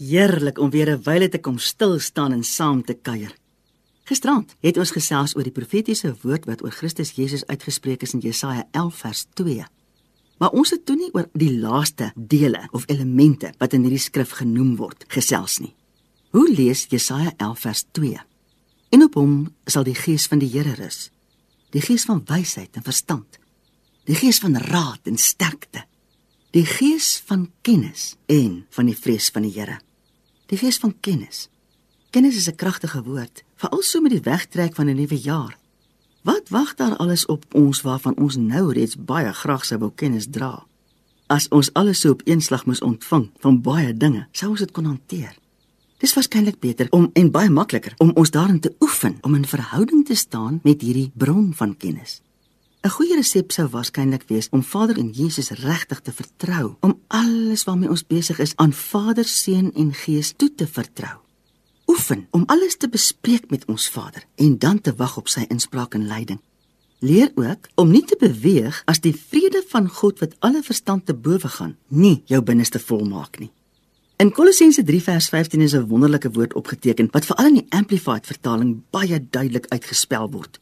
Heerlik om weer 'n wyle te kom stil staan en saam te kuier. Gisterand het ons gesels oor die profetiese woord wat oor Christus Jesus uitgespreek is in Jesaja 11 vers 2. Maar ons het toe nie oor die laaste dele of elemente wat in hierdie skrif genoem word gesels nie. Hoe lees Jesaja 11 vers 2? En op hom sal die gees van die Here rus. Die gees van wysheid en verstand. Die gees van raad en sterkte. Die gees van kennis en van die vrees van die Here die gees van kennis. Kennis is 'n kragtige woord, veral so met die wegtrek van 'n nuwe jaar. Wat wag daar alles op ons waarvan ons nou reeds baie graag sou wou kennis dra? As ons alles so op een slag moes ontvang van baie dinge, sou ons dit kon hanteer. Dis waarskynlik beter om en baie makliker om ons daarin te oefen om in verhouding te staan met hierdie bron van kennis. 'n Goeie resep sou waarskynlik wees om Vader en Jesus regtig te vertrou, om alles waarmee ons besig is aan Vader, Seun en Gees toe te vertrou. Oefen om alles te bespreek met ons Vader en dan te wag op sy inspraak en leiding. Leer ook om nie te beweeg as die vrede van God wat alle verstand te bowe gaan, nie jou binneste volmaak nie. In Kolossense 3 vers 15 is 'n wonderlike woord opgeteken wat veral in die Amplified vertaling baie duidelik uitgespel word.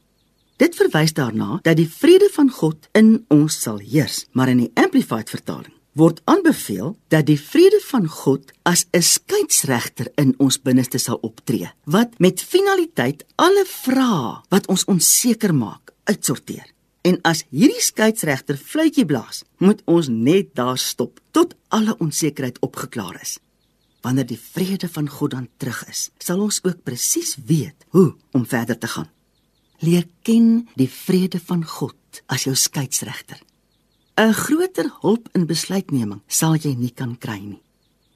Dit verwys daarna dat die vrede van God in ons sal heers, maar in die amplified vertaling word aanbeveel dat die vrede van God as 'n skeieregter in ons binneste sal optree, wat met finaliteit alle vrae wat ons onseker maak, uitsorteer. En as hierdie skeieregter fluitjie blaas, moet ons net daar stop tot alle onsekerheid opgeklaar is. Wanneer die vrede van God dan terug is, sal ons ook presies weet hoe om verder te gaan leer ken die vrede van God as jou skeieregter. 'n Groter hulp in besluitneming sal jy nie kan kry nie.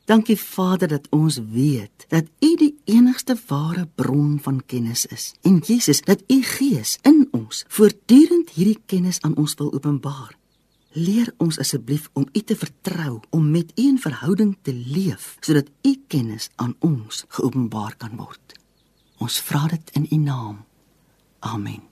Dankie Vader dat ons weet dat U die enigste ware bron van kennis is en Jesus dat U Gees in ons voortdurend hierdie kennis aan ons wil openbaar. Leer ons asseblief om U te vertrou, om met U in verhouding te leef sodat U kennis aan ons geopenbaar kan word. Ons vra dit in U naam. Amen.